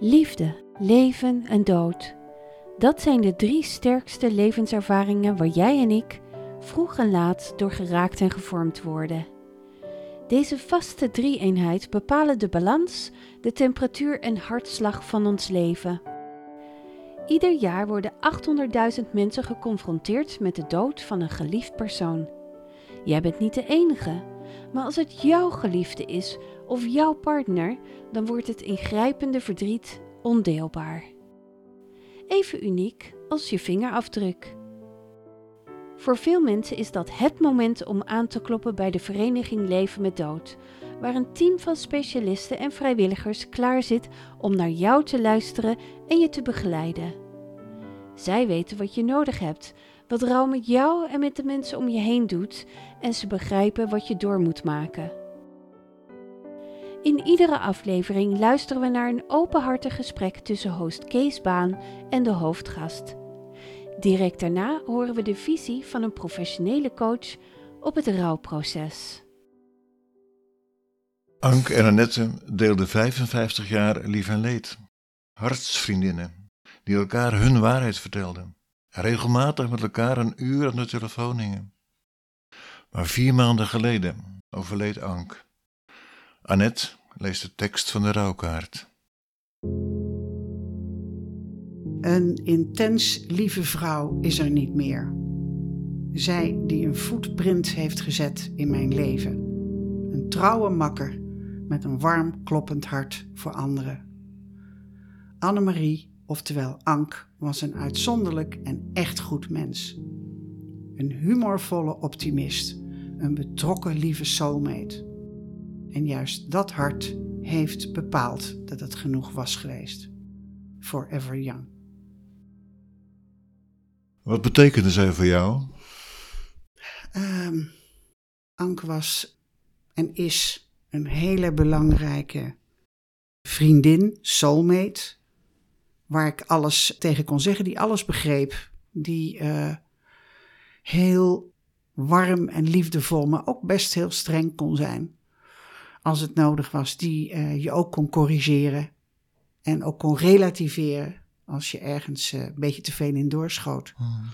Liefde, leven en dood. Dat zijn de drie sterkste levenservaringen waar jij en ik vroeg en laat door geraakt en gevormd worden. Deze vaste drie-eenheid bepalen de balans, de temperatuur en hartslag van ons leven. Ieder jaar worden 800.000 mensen geconfronteerd met de dood van een geliefd persoon. Jij bent niet de enige, maar als het jouw geliefde is of jouw partner, dan wordt het ingrijpende verdriet ondeelbaar. Even uniek als je vingerafdruk. Voor veel mensen is dat het moment om aan te kloppen bij de vereniging Leven met Dood, waar een team van specialisten en vrijwilligers klaar zit om naar jou te luisteren en je te begeleiden. Zij weten wat je nodig hebt, wat rouw met jou en met de mensen om je heen doet, en ze begrijpen wat je door moet maken. In iedere aflevering luisteren we naar een openhartig gesprek tussen host Kees Baan en de hoofdgast. Direct daarna horen we de visie van een professionele coach op het rouwproces. Anke en Annette deelden 55 jaar lief en leed. Hartsvriendinnen die elkaar hun waarheid vertelden en regelmatig met elkaar een uur aan de telefoon hingen. Maar vier maanden geleden overleed Ank. Annette leest de tekst van de rouwkaart. Een intens lieve vrouw is er niet meer. Zij die een footprint heeft gezet in mijn leven. Een trouwe makker met een warm kloppend hart voor anderen. Annemarie, oftewel Ank, was een uitzonderlijk en echt goed mens. Een humorvolle optimist, een betrokken lieve soulmate. En juist dat hart heeft bepaald dat het genoeg was geweest. Forever young. Wat betekende zij voor jou? Um, Anke was en is een hele belangrijke vriendin, soulmate, waar ik alles tegen kon zeggen, die alles begreep, die uh, heel warm en liefdevol, maar ook best heel streng kon zijn. Als het nodig was, die uh, je ook kon corrigeren en ook kon relativeren als je ergens uh, een beetje te veel in doorschoot. Hmm.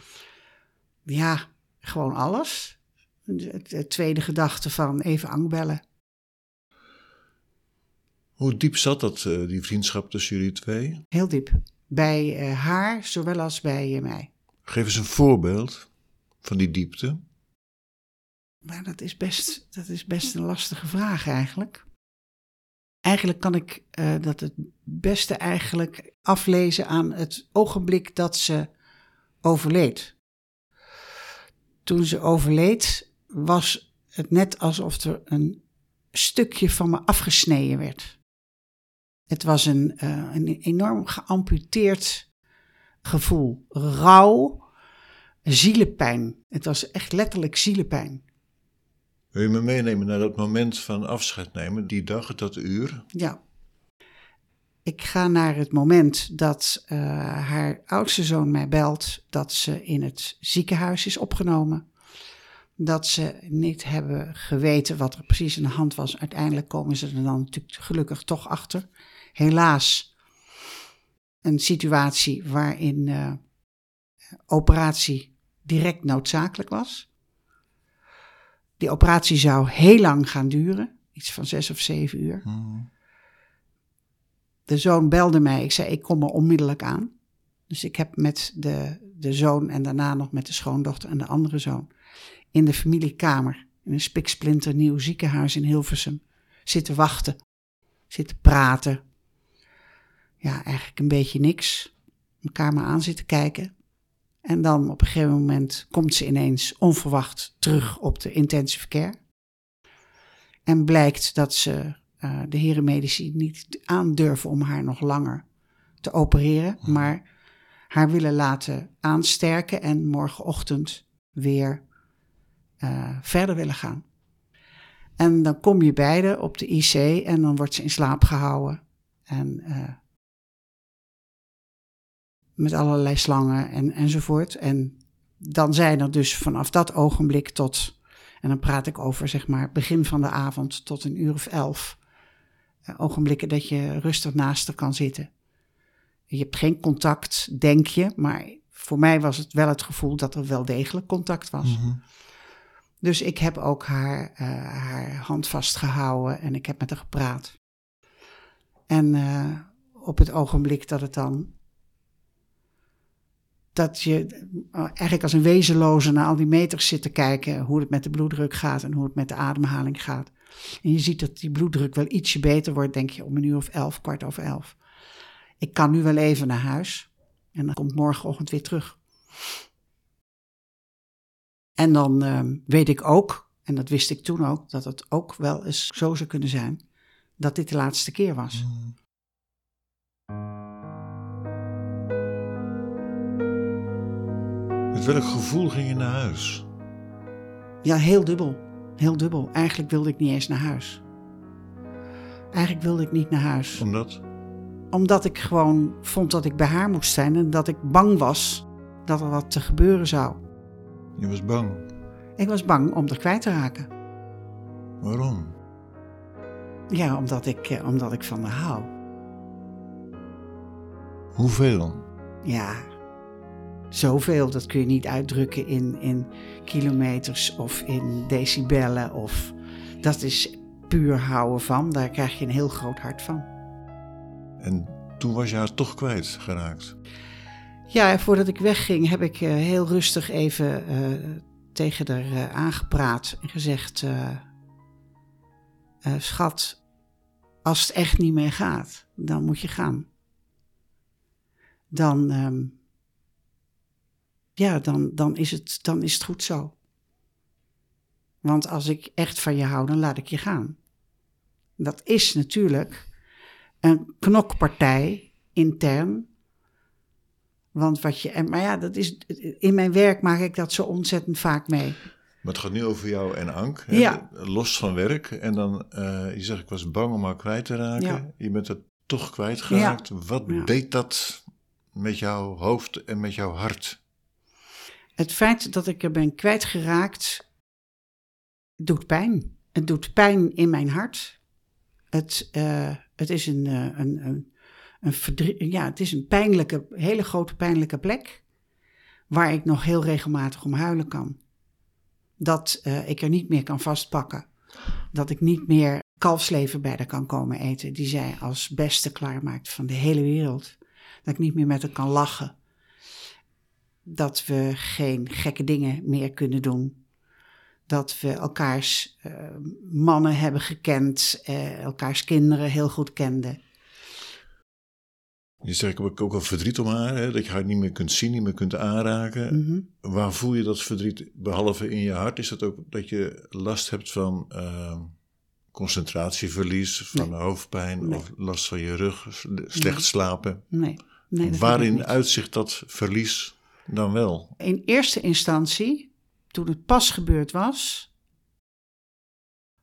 Ja, gewoon alles. De, de, tweede gedachte van even aangbellen. Hoe diep zat dat, uh, die vriendschap tussen jullie twee? Heel diep. Bij uh, haar, zowel als bij mij. Geef eens een voorbeeld van die diepte. Maar dat is best, dat is best een lastige vraag eigenlijk. Eigenlijk kan ik uh, dat het beste eigenlijk aflezen aan het ogenblik dat ze overleed. Toen ze overleed was het net alsof er een stukje van me afgesneden werd. Het was een, uh, een enorm geamputeerd gevoel. Rouw, zielepijn. Het was echt letterlijk zielepijn. Wil je me meenemen naar dat moment van afscheid nemen, die dag, dat uur? Ja. Ik ga naar het moment dat uh, haar oudste zoon mij belt dat ze in het ziekenhuis is opgenomen. Dat ze niet hebben geweten wat er precies in de hand was. Uiteindelijk komen ze er dan natuurlijk gelukkig toch achter. Helaas een situatie waarin uh, operatie direct noodzakelijk was. Die operatie zou heel lang gaan duren, iets van zes of zeven uur. Hmm. De zoon belde mij, ik zei ik kom er onmiddellijk aan. Dus ik heb met de, de zoon en daarna nog met de schoondochter en de andere zoon in de familiekamer in een spiksplinternieuw ziekenhuis in Hilversum zitten wachten, zitten praten. Ja, eigenlijk een beetje niks. Elkaar maar aan zitten kijken. En dan op een gegeven moment komt ze ineens onverwacht terug op de intensive care. En blijkt dat ze uh, de heren medici niet aandurven om haar nog langer te opereren, hmm. maar haar willen laten aansterken en morgenochtend weer uh, verder willen gaan. En dan kom je beide op de IC en dan wordt ze in slaap gehouden. En uh, met allerlei slangen en, enzovoort. En dan zijn er dus vanaf dat ogenblik tot, en dan praat ik over zeg maar begin van de avond tot een uur of elf, uh, ogenblikken dat je rustig naast haar kan zitten. Je hebt geen contact, denk je, maar voor mij was het wel het gevoel dat er wel degelijk contact was. Mhm. Dus ik heb ook haar, uh, haar hand vastgehouden en ik heb met haar gepraat. En uh, op het ogenblik dat het dan. Dat je uh, eigenlijk als een wezenloze naar al die meters zit te kijken hoe het met de bloeddruk gaat en hoe het met de ademhaling gaat. En je ziet dat die bloeddruk wel ietsje beter wordt, denk je om een uur of elf, kwart over elf. Ik kan nu wel even naar huis en dan komt morgenochtend weer terug. En dan uh, weet ik ook, en dat wist ik toen ook, dat het ook wel eens zo zou kunnen zijn dat dit de laatste keer was. Mm. Met welk gevoel ging je naar huis? Ja, heel dubbel. Heel dubbel. Eigenlijk wilde ik niet eens naar huis. Eigenlijk wilde ik niet naar huis. Omdat? Omdat ik gewoon vond dat ik bij haar moest zijn en dat ik bang was dat er wat te gebeuren zou. Je was bang? Ik was bang om er kwijt te raken. Waarom? Ja, omdat ik, eh, omdat ik van haar hou. Hoeveel? Ja, zoveel. Dat kun je niet uitdrukken in, in kilometers of in decibellen. Of, dat is puur houden van. Daar krijg je een heel groot hart van. En toen was je haar toch kwijtgeraakt? Ja, voordat ik wegging heb ik uh, heel rustig even uh, tegen haar uh, aangepraat en gezegd: Schat, als het echt niet meer gaat, dan moet je gaan. Dan, um, ja, dan, dan, is het, dan is het goed zo. Want als ik echt van je hou, dan laat ik je gaan. Dat is natuurlijk een knokpartij intern. Want wat je. Maar ja, dat is, in mijn werk maak ik dat zo ontzettend vaak mee. Maar het gaat nu over jou en Ank. Hè? Ja. Los van werk. En dan, uh, je zegt, ik was bang om haar kwijt te raken. Ja. Je bent er toch kwijtgeraakt. Ja. Wat deed dat met jouw hoofd en met jouw hart? Het feit dat ik er ben kwijtgeraakt. doet pijn. Het doet pijn in mijn hart. Het, uh, het is een, uh, een, een, een ja, het is een pijnlijke, hele grote pijnlijke plek. Waar ik nog heel regelmatig om huilen kan. Dat uh, ik er niet meer kan vastpakken. Dat ik niet meer kalfslever bij haar kan komen eten. Die zij als beste klaarmaakt van de hele wereld. Dat ik niet meer met haar kan lachen. Dat we geen gekke dingen meer kunnen doen. Dat we elkaars uh, mannen hebben gekend, uh, elkaars kinderen heel goed kenden. Je zegt ik heb ook wel verdriet om haar, hè? dat je haar niet meer kunt zien, niet meer kunt aanraken. Mm -hmm. Waar voel je dat verdriet, behalve in je hart? Is dat ook dat je last hebt van uh, concentratieverlies, van Nee. hoofdpijn Nee. of last van je rug, slecht Nee. slapen? Nee. Waarin uitzicht dat verlies dan wel? In eerste instantie, toen het pas gebeurd was,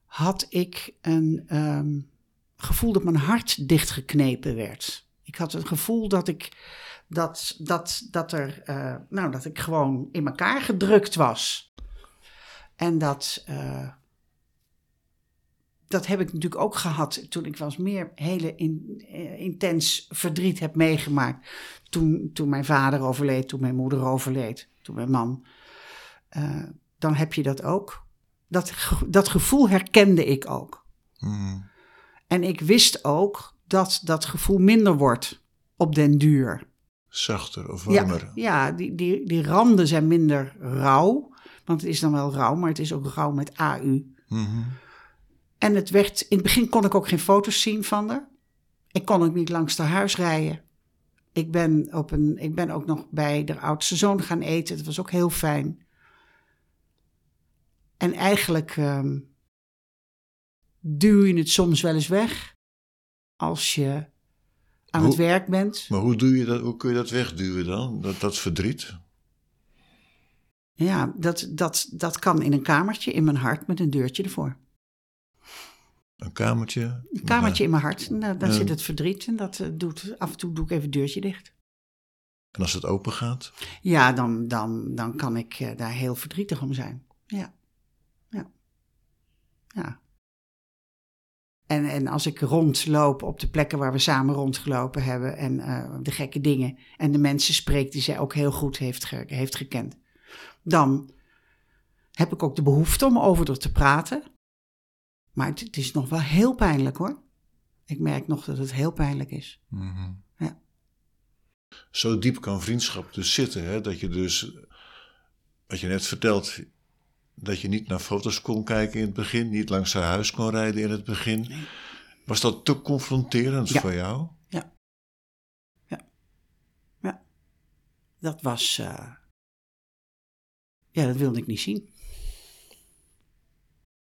had ik een um, gevoel dat mijn hart dichtgeknepen werd. Ik had het gevoel dat ik, dat, dat, dat er, uh, nou, dat ik gewoon in elkaar gedrukt was. En dat, uh, dat heb ik natuurlijk ook gehad toen ik was meer hele in, uh, intens verdriet heb meegemaakt. Toen, toen mijn vader overleed, toen mijn moeder overleed, toen mijn man. Uh, dan heb je dat ook. Dat, dat gevoel herkende ik ook. Hmm. En ik wist ook dat dat gevoel minder wordt op den duur. Zachter of warmer? Ja, ja die, die, die randen zijn minder rauw. Want het is dan wel rauw, maar het is ook rauw met AU. Mm -hmm. En het werd, in het begin kon ik ook geen foto's zien van haar. Ik kon ook niet langs haar huis rijden. Ik ben, op een, ik ben ook nog bij de oudste zoon gaan eten. Dat was ook heel fijn. En eigenlijk um, duw je het soms wel eens weg als je aan hoe, het werk bent. Maar hoe, doe je dat, hoe kun je dat wegduwen dan, dat, dat verdriet? Ja, dat, dat, dat kan in een kamertje in mijn hart met een deurtje ervoor. Een kamertje? Een kamertje in mijn hart. Nou, daar uh, zit het verdriet en dat uh, doet, af en toe doe ik even het deurtje dicht. En als het open gaat? Ja, dan, dan, dan kan ik daar heel verdrietig om zijn. Ja. Ja. Ja. En, en als ik rondloop op de plekken waar we samen rondgelopen hebben en uh, de gekke dingen en de mensen spreek die zij ook heel goed heeft, ge heeft gekend, dan heb ik ook de behoefte om over te praten. Maar het, het, is nog wel heel pijnlijk hoor. Ik merk nog dat het heel pijnlijk is. Mm -hmm. ja. Zo diep kan vriendschap dus zitten, hè? dat je dus, wat je net vertelt, dat je niet naar foto's kon kijken in het begin, niet langs haar huis kon rijden in het begin. Was dat te confronterend voor jou? Ja. Ja. Ja. Dat was. Uh... Ja, dat wilde ik niet zien.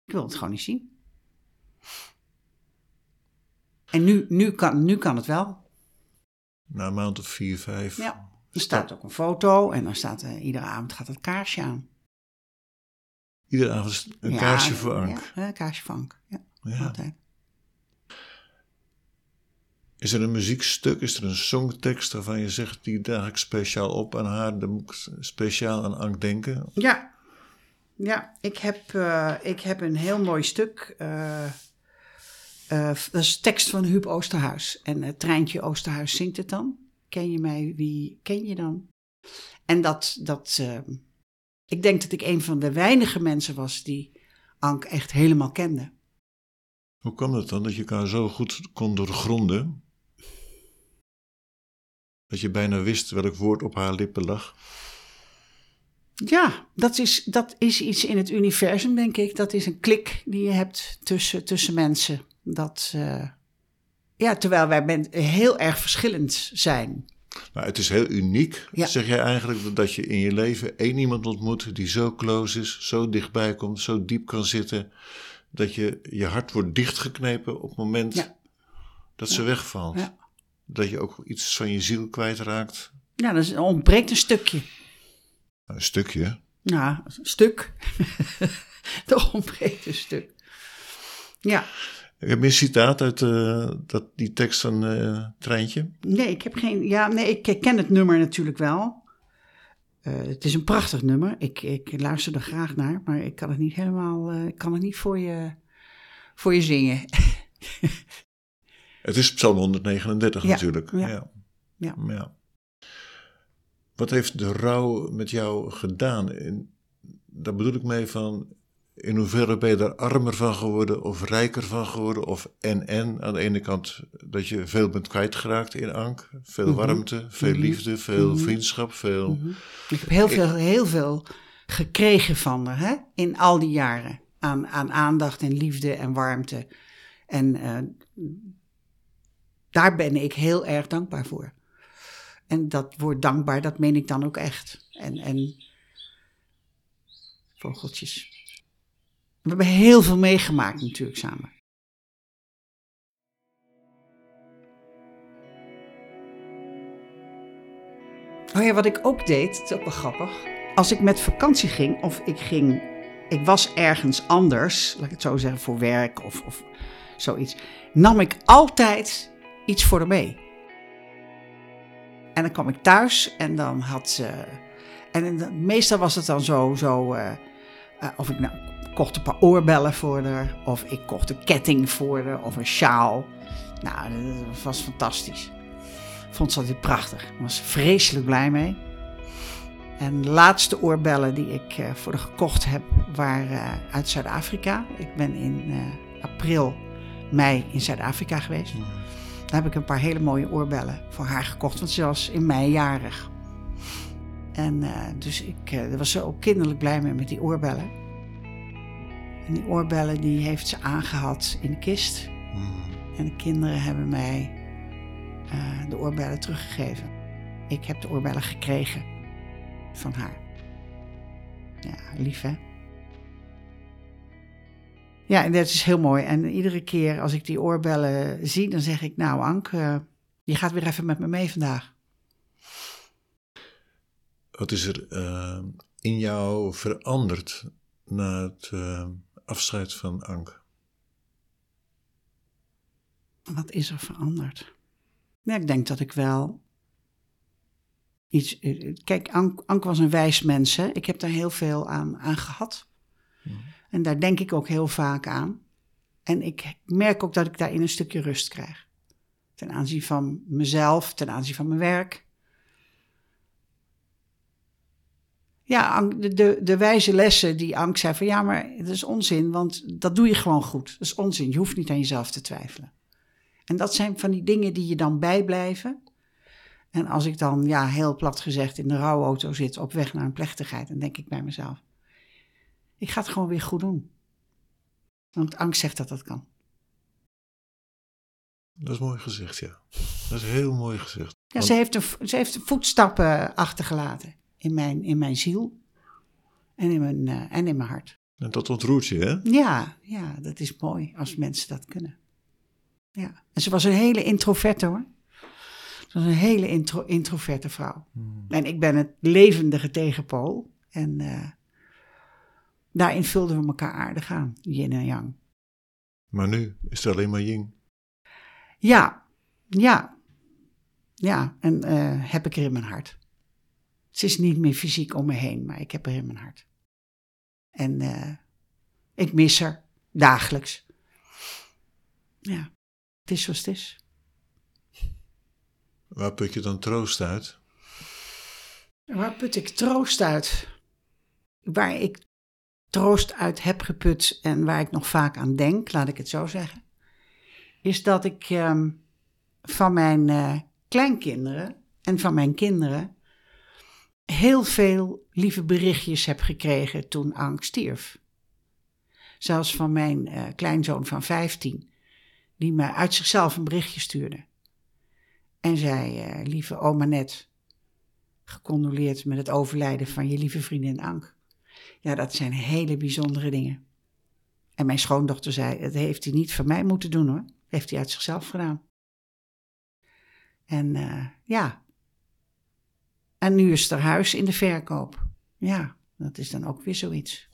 Ik wilde het gewoon niet zien. En nu, nu, kan, nu kan het wel. Na een maand of vier, vijf. Ja. Er staat ook een foto en dan staat uh, iedere avond gaat het kaarsje aan. Iedere avond een kaarsje voor Ank. Ja, een kaarsje voor Ank. Ja, ja. altijd. Is er een muziekstuk, is er een songtekst waarvan je zegt, die draag ik speciaal op aan haar, dan moet ik speciaal aan Ank denken? Ja, ja ik, heb, uh, ik heb een heel mooi stuk. Uh, uh, dat is tekst van Huub Oosterhuis. En het treintje Oosterhuis zingt het dan. Ken je mij? Wie ken je dan? En dat, dat, ik denk dat ik een van de weinige mensen was die Ank echt helemaal kende. Hoe kwam het dan dat je elkaar zo goed kon doorgronden? Dat je bijna wist welk woord op haar lippen lag? Ja, dat is, dat is iets in het universum, denk ik. Dat is een klik die je hebt tussen, tussen mensen. Dat, uh, ja, terwijl wij heel erg verschillend zijn. Maar het is heel uniek, zeg jij eigenlijk, dat je in je leven één iemand ontmoet die zo close is, zo dichtbij komt, zo diep kan zitten, dat je je hart wordt dichtgeknepen op het moment dat ze wegvalt. Dat je ook iets van je ziel kwijtraakt. Ja, er ontbreekt een stukje. Een stukje? Ja, een stuk. er ontbreekt een stuk. Ja. Heb een citaat uit uh, dat, die tekst van uh, Treintje. Nee, ik heb geen. Ja, nee, ik ken het nummer natuurlijk wel. Uh, het is een prachtig nummer. Ik, ik luister er graag naar, maar ik kan het niet helemaal. ik kan het niet voor je, voor je zingen. het is Psalm 139 ja, natuurlijk. Ja. Ja. ja. ja. Wat heeft de rouw met jou gedaan? En daar bedoel ik mee van in hoeverre ben je daar armer van geworden of rijker van geworden? Of en en aan de ene kant dat je veel bent kwijtgeraakt in Ank. Veel mhm. warmte, veel mhm. liefde, veel mhm. vriendschap, veel... Ik heb heel veel, heel veel gekregen van haar hè? in al die jaren. Aan, aan aandacht en liefde en warmte. En uh, daar ben ik heel erg dankbaar voor. En dat woord dankbaar, dat meen ik dan ook echt. En, en vogeltjes. We hebben heel veel meegemaakt natuurlijk samen. Oh ja, wat ik ook deed, het is ook wel grappig. Als ik met vakantie ging of ik ging, ik was ergens anders, laat ik het zo zeggen, voor werk of, of zoiets, nam ik altijd iets voor haar mee. En dan kwam ik thuis en dan had ze. En meestal was het dan zo, zo uh, uh, of ik nou kocht een paar oorbellen voor haar. Of ik kocht een ketting voor haar. Of een sjaal. Nou, dat was fantastisch. Vond ze altijd prachtig. Ik was vreselijk blij mee. En de laatste oorbellen die ik uh, voor haar gekocht heb, waren uh, uit Zuid-Afrika. Ik ben in uh, april, mei in Zuid-Afrika geweest. Daar heb ik een paar hele mooie oorbellen voor haar gekocht, want ze was in mei jarig. En dus ik was zo kinderlijk blij mee met die oorbellen. En die oorbellen die heeft ze aangehad in de kist. Hmm. En de kinderen hebben mij uh, de oorbellen teruggegeven. Ik heb de oorbellen gekregen van haar. Ja, lief hè? Ja, en dat is heel mooi. En iedere keer als ik die oorbellen zie, dan zeg ik: Nou, Ank, uh, je gaat weer even met me mee vandaag. Wat is er uh, in jou veranderd na het afscheid van Ank? Wat is er veranderd? Ja, ik denk dat ik wel iets. Eh, kijk, Ank, Ank was een wijs mens. Hè? Ik heb daar heel veel aan, aan gehad. En daar denk ik ook heel vaak aan. En ik merk ook dat ik daarin een stukje rust krijg. Ten aanzien van mezelf, ten aanzien van mijn werk. Ja, de, de, de wijze lessen die Ank zei van ja, maar dat is onzin, want dat doe je gewoon goed. Dat is onzin, je hoeft niet aan jezelf te twijfelen. En dat zijn van die dingen die je dan bijblijven. En als ik dan, ja, heel plat gezegd, in de rouwauto zit op weg naar een plechtigheid, dan denk ik bij mezelf: ik ga het gewoon weer goed doen. Want angst zegt dat dat kan. Dat is mooi gezegd, ja. Dat is heel mooi gezegd. Ja, ze, heeft een, ze heeft voetstappen achtergelaten in mijn, in mijn ziel en in mijn, uh, en in mijn hart. En dat ontroert je, hè? Ja, ja, dat is mooi als mensen dat kunnen. Ja. En ze was een hele introverte hoor. Ze was een hele intro, introverte vrouw. Hmm. En ik ben het levendige tegenpool. En uh, daarin vulden we elkaar aardig aan, yin en yang. Maar nu is het alleen maar yin. Ja, ja. Ja, en uh, heb ik er in mijn hart. Het is niet meer fysiek om me heen, maar ik heb er in mijn hart. En uh, ik mis haar dagelijks. Ja, het is zoals het is. Waar put je dan troost uit? Waar put ik troost uit? Waar ik troost uit heb geput en waar ik nog vaak aan denk, laat ik het zo zeggen, is dat ik uh, van mijn uh, kleinkinderen en van mijn kinderen heel veel lieve berichtjes heb gekregen toen Ank stierf. Zelfs van mijn uh, kleinzoon van 15, die mij uit zichzelf een berichtje stuurde. En zei: uh, Lieve oma Net, gecondoleerd met het overlijden van je lieve vriendin Ank. Ja, dat zijn hele bijzondere dingen. En mijn schoondochter zei: Dat heeft hij niet van mij moeten doen hoor. Dat heeft hij uit zichzelf gedaan. En uh, ja. En nu is er huis in de verkoop. Ja, dat is dan ook weer zoiets.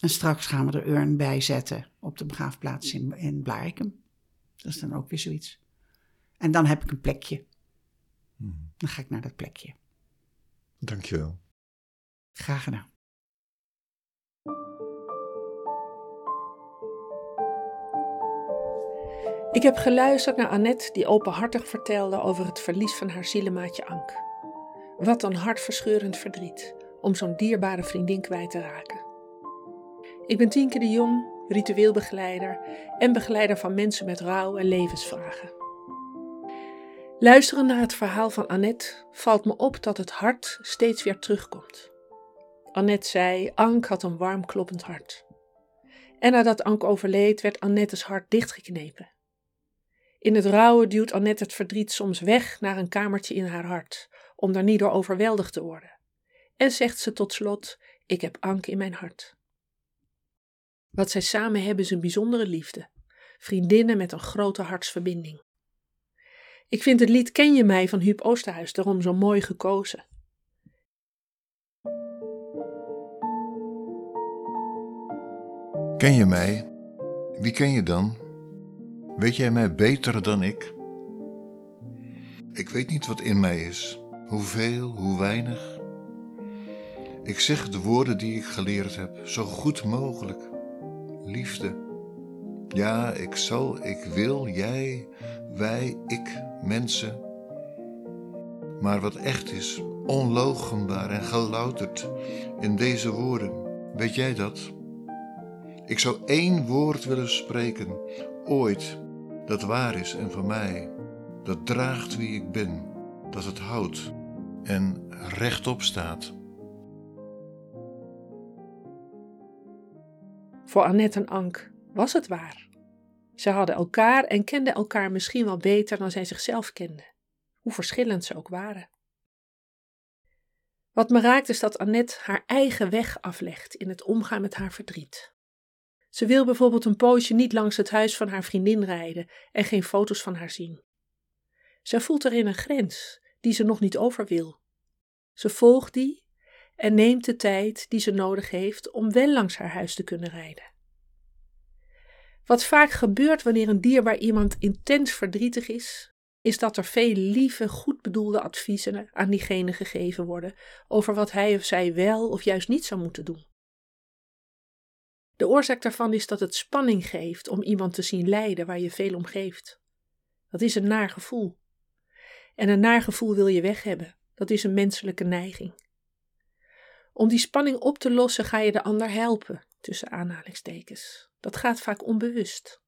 En straks gaan we er urn bij zetten op de begraafplaats in, in Blarikum. Dat is dan ook weer zoiets. En dan heb ik een plekje. Hmm. Dan ga ik naar dat plekje. Dankjewel. Graag gedaan. Ik heb geluisterd naar Annette die openhartig vertelde over het verlies van haar zielemaatje Ank. Wat een hartverscheurend verdriet om zo'n dierbare vriendin kwijt te raken. Ik ben Tienke de Jong, ritueelbegeleider en begeleider van mensen met rouw en levensvragen. Luisteren naar het verhaal van Annette valt me op dat het hart steeds weer terugkomt. Annette zei: Ank had een warm kloppend hart. En nadat Ank overleed, werd Annettes hart dichtgeknepen. In het rouwen duwt Annette het verdriet soms weg naar een kamertje in haar hart, om daar niet door overweldigd te worden. En zegt ze tot slot: Ik heb Ank in mijn hart. Wat zij samen hebben is een bijzondere liefde, vriendinnen met een grote hartsverbinding. Ik vind het lied Ken je mij van Huub Oosterhuis daarom zo mooi gekozen. Ken je mij? Wie ken je dan? Weet jij mij beter dan ik? Ik weet niet wat in mij is, hoeveel, hoe weinig. Ik zeg de woorden die ik geleerd heb, zo goed mogelijk. Liefde. Ja, ik zal, ik wil, jij, wij, ik, mensen. Maar wat echt is, onlogenbaar en gelouterd in deze woorden, weet jij dat? Ik zou één woord willen spreken, ooit, dat waar is en van mij, dat draagt wie ik ben, dat het houdt en rechtop staat. Voor Annette en Ank was het waar. Ze hadden elkaar en kenden elkaar misschien wel beter dan zij zichzelf kenden, hoe verschillend ze ook waren. Wat me raakt is dat Annette haar eigen weg aflegt in het omgaan met haar verdriet. Ze wil bijvoorbeeld een poosje niet langs het huis van haar vriendin rijden en geen foto's van haar zien. Zij voelt erin een grens die ze nog niet over wil. Ze volgt die en neemt de tijd die ze nodig heeft om wel langs haar huis te kunnen rijden. Wat vaak gebeurt wanneer een dierbaar iemand intens verdrietig is, is dat er veel lieve, goed bedoelde adviezen aan diegene gegeven worden over wat hij of zij wel of juist niet zou moeten doen. De oorzaak daarvan is dat het spanning geeft om iemand te zien lijden waar je veel om geeft. Dat is een naar gevoel. En een naar gevoel wil je weg hebben. Dat is een menselijke neiging. Om die spanning op te lossen ga je de ander helpen, tussen aanhalingstekens. Dat gaat vaak onbewust.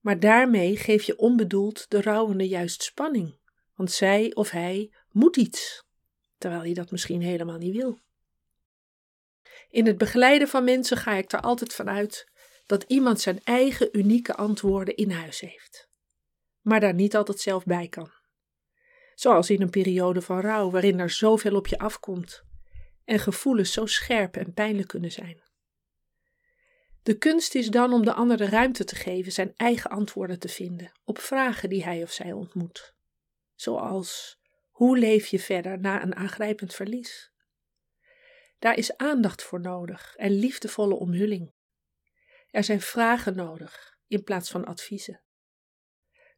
Maar daarmee geef je onbedoeld de rouwende juist spanning, want zij of hij moet iets, terwijl je dat misschien helemaal niet wil. In het begeleiden van mensen ga ik er altijd vanuit dat iemand zijn eigen unieke antwoorden in huis heeft, maar daar niet altijd zelf bij kan. Zoals in een periode van rouw, waarin er zoveel op je afkomt en gevoelens zo scherp en pijnlijk kunnen zijn. De kunst is dan om de ander de ruimte te geven zijn eigen antwoorden te vinden op vragen die hij of zij ontmoet. Zoals: hoe leef je verder na een aangrijpend verlies? Daar is aandacht voor nodig en liefdevolle omhulling. Er zijn vragen nodig in plaats van adviezen.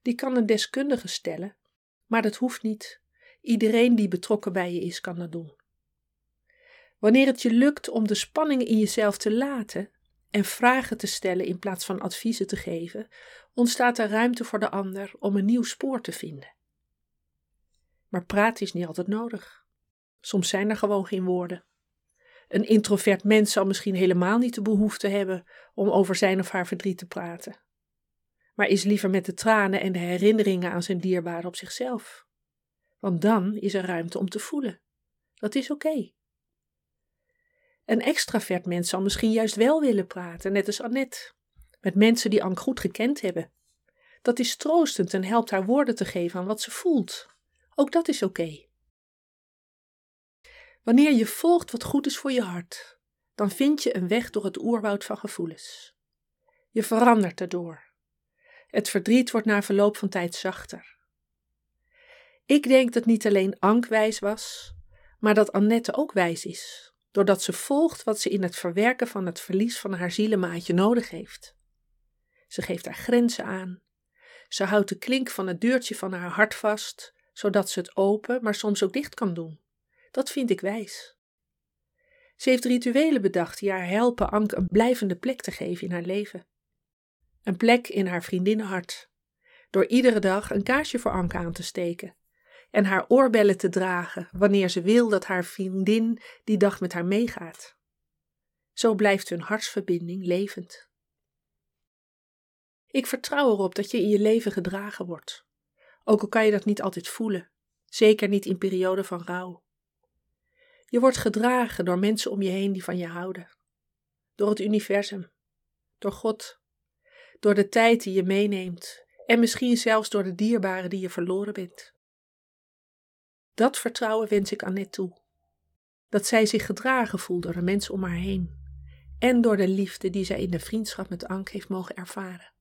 Die kan een deskundige stellen, maar dat hoeft niet. Iedereen die betrokken bij je is, kan dat doen. Wanneer het je lukt om de spanning in jezelf te laten en vragen te stellen in plaats van adviezen te geven, ontstaat er ruimte voor de ander om een nieuw spoor te vinden. Maar praten is niet altijd nodig. Soms zijn er gewoon geen woorden. Een introvert mens zal misschien helemaal niet de behoefte hebben om over zijn of haar verdriet te praten, maar is liever met de tranen en de herinneringen aan zijn dierbaren op zichzelf. Want dan is er ruimte om te voelen. Dat is oké. Een extravert mens zal misschien juist wel willen praten, net als Annette, met mensen die Ank goed gekend hebben. Dat is troostend en helpt haar woorden te geven aan wat ze voelt. Ook dat is oké. Wanneer je volgt wat goed is voor je hart, dan vind je een weg door het oerwoud van gevoelens. Je verandert erdoor. Het verdriet wordt na verloop van tijd zachter. Ik denk dat niet alleen Ank wijs was, maar dat Annette ook wijs is, doordat ze volgt wat ze in het verwerken van het verlies van haar zielenmaatje nodig heeft. Ze geeft haar grenzen aan. Ze houdt de klink van het deurtje van haar hart vast, zodat ze het open, maar soms ook dicht kan doen. Dat vind ik wijs. Ze heeft rituelen bedacht die haar helpen Ank een blijvende plek te geven in haar leven. Een plek in haar vriendinnenhart. Door iedere dag een kaarsje voor Ank aan te steken en haar oorbellen te dragen wanneer ze wil dat haar vriendin die dag met haar meegaat. Zo blijft hun hartsverbinding levend. Ik vertrouw erop dat je in je leven gedragen wordt, ook al kan je dat niet altijd voelen, zeker niet in perioden van rouw. Je wordt gedragen door mensen om je heen die van je houden, door het universum, door God, door de tijd die je meeneemt en misschien zelfs door de dierbaren die je verloren bent. Dat vertrouwen wens ik Annette toe. Dat zij zich gedragen voelt door de mensen om haar heen en door de liefde die zij in de vriendschap met Ank heeft mogen ervaren.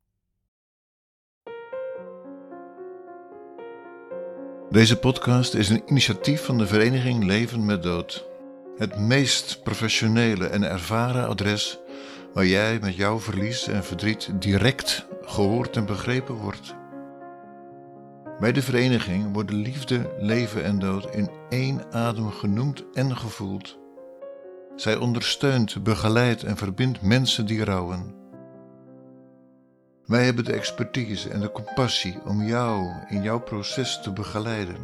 Deze podcast is een initiatief van de vereniging Leven met Dood. Het meest professionele en ervaren adres waar jij met jouw verlies en verdriet direct gehoord en begrepen wordt. Bij de vereniging worden liefde, leven en dood in één adem genoemd en gevoeld. Zij ondersteunt, begeleidt en verbindt mensen die rouwen. Wij hebben de expertise en de compassie om jou in jouw proces te begeleiden.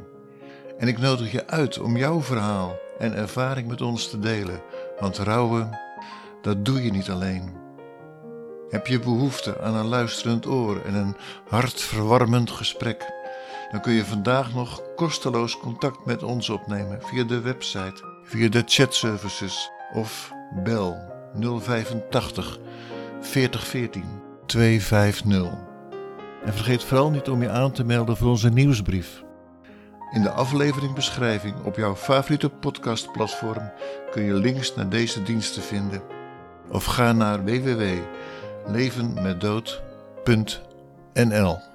En ik nodig je uit om jouw verhaal en ervaring met ons te delen, want rouwen, dat doe je niet alleen. Heb je behoefte aan een luisterend oor en een hartverwarmend gesprek? Dan kun je vandaag nog kosteloos contact met ons opnemen via de website, via de chatservices of bel 085 4014 250. En vergeet vooral niet om je aan te melden voor onze nieuwsbrief. In de afleveringbeschrijving op jouw favoriete podcastplatform kun je links naar deze diensten vinden. Of ga naar www.levenmetdood.nl